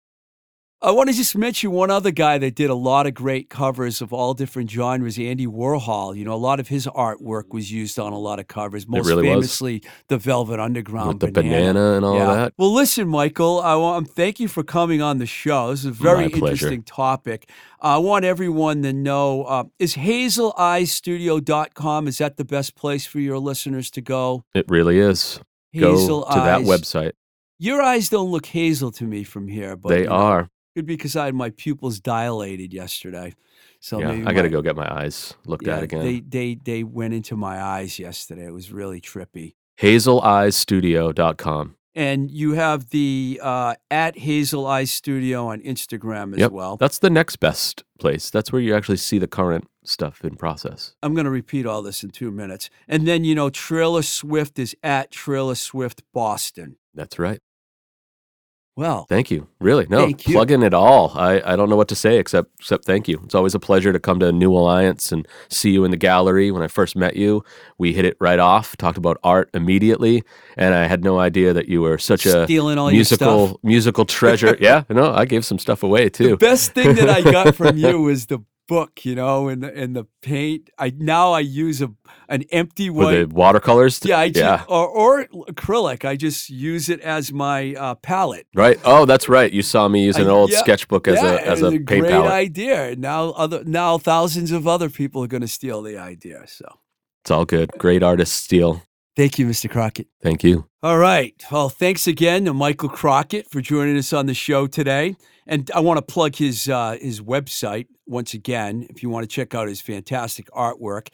Speaker 1: I want to just mention one other guy that did a lot of great covers of all different genres, Andy Warhol. You know, a lot of his artwork was used on a lot of covers, most
Speaker 2: really was.
Speaker 1: famously the Velvet Underground
Speaker 2: With the banana and all
Speaker 1: yeah.
Speaker 2: that.
Speaker 1: Well, listen, Michael, I want thank you for coming on the show. This is a very interesting topic. I want everyone to know uh, is hazeleyesstudio.com is that the best place for your listeners to go?
Speaker 2: It really is.
Speaker 1: Hazel
Speaker 2: Go to that website.
Speaker 1: Your eyes don't look hazel to me from here, but
Speaker 2: they
Speaker 1: you know,
Speaker 2: are.
Speaker 1: Could be because I had my pupils dilated yesterday. So
Speaker 2: yeah,
Speaker 1: maybe
Speaker 2: I got to go get my eyes looked
Speaker 1: yeah,
Speaker 2: at again.
Speaker 1: They they they went into my eyes yesterday. It was really trippy.
Speaker 2: HazelEyesStudio.com.
Speaker 1: And you have the uh, at Hazel Eyes Studio on Instagram as
Speaker 2: Yep.
Speaker 1: well.
Speaker 2: That's the next best place. That's where you actually see the current stuff in process.
Speaker 1: I'm going to repeat all this in two minutes. And then, you know, Trailer Swift is at Trailer Swift Boston.
Speaker 2: That's right.
Speaker 1: Well,
Speaker 2: Thank you. Really, no,
Speaker 1: Thank
Speaker 2: plug in it all. I, I don't know what to say except except thank you. It's always a pleasure to come to a New Alliance and see you in the gallery. When I first met you, we hit it right off. Talked about art immediately, and I had no idea that you were such a
Speaker 1: stealing all
Speaker 2: musical musical treasure. yeah, no, I gave some stuff away
Speaker 1: The
Speaker 2: too.
Speaker 1: best thing that I got from you was the book, you know, and the, and the paint. I now I use a an empty
Speaker 2: With
Speaker 1: white.
Speaker 2: the watercolors.
Speaker 1: yeah, I
Speaker 2: yeah.
Speaker 1: or, or acrylic. I just use it as my uh, palette.
Speaker 2: Right. Oh, that's right. You saw me use an old
Speaker 1: yeah,
Speaker 2: sketchbook as
Speaker 1: yeah,
Speaker 2: a as a paint
Speaker 1: great
Speaker 2: palette.
Speaker 1: idea. Now other now thousands of other people are going to steal the idea. So
Speaker 2: It's all good. Great artists steal.
Speaker 1: Thank you, Mr. Crockett.
Speaker 2: Thank you.
Speaker 1: All right. Well, thanks again to Michael Crockett for joining us on the show today. And I want to plug his uh, his website once again if you want to check out his fantastic artwork.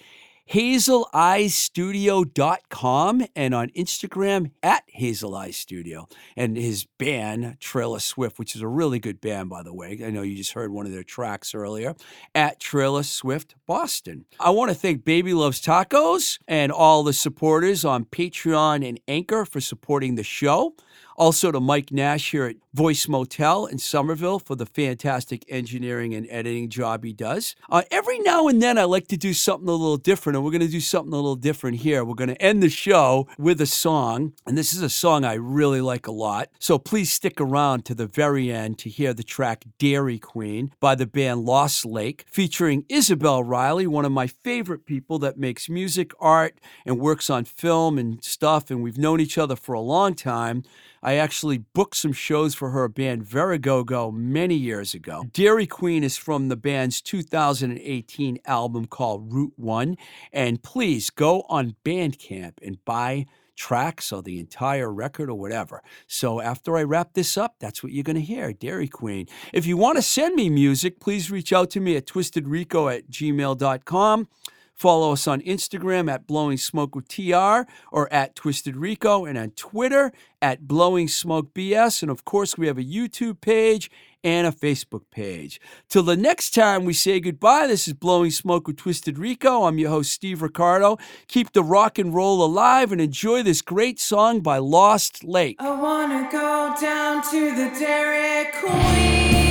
Speaker 1: HazelEyeStudio.com and on Instagram at Hazel Eye Studio. And his band, Trailer Swift, which is a really good band, by the way. I know you just heard one of their tracks earlier, at Trailer Swift Boston. I want to thank Baby Loves Tacos and all the supporters on Patreon and Anchor for supporting the show. Also to Mike Nash here at Voice Motel in Somerville for the fantastic engineering and editing job he does. Uh, every now and then I like to do something a little different, and we're going to do something a little different here. We're going to end the show with a song, and this is a song I really like a lot. So please stick around to the very end to hear the track Dairy Queen by the band Lost Lake, featuring Isabel Riley, one of my favorite people that makes music, art, and works on film and stuff, and we've known each other for a long time. I actually booked some shows for her band Verigogo many years ago. Dairy Queen is from the band's 2018 album called Route One. And please go on Bandcamp and buy tracks or the entire record or whatever. So after I wrap this up, that's what you're going to hear Dairy Queen. If you want to send me music, please reach out to me at twistedrico at gmail.com. Follow us on Instagram at Blowing Smoke with TR or at Twisted Rico and on Twitter at Blowing Smoke BS. And of course, we have a YouTube page and a Facebook page. Till the next time we say goodbye, this is Blowing Smoke with Twisted Rico. I'm your host, Steve Ricardo. Keep the rock and roll alive and enjoy this great song by Lost Lake.
Speaker 3: I wanna go down to the Queen.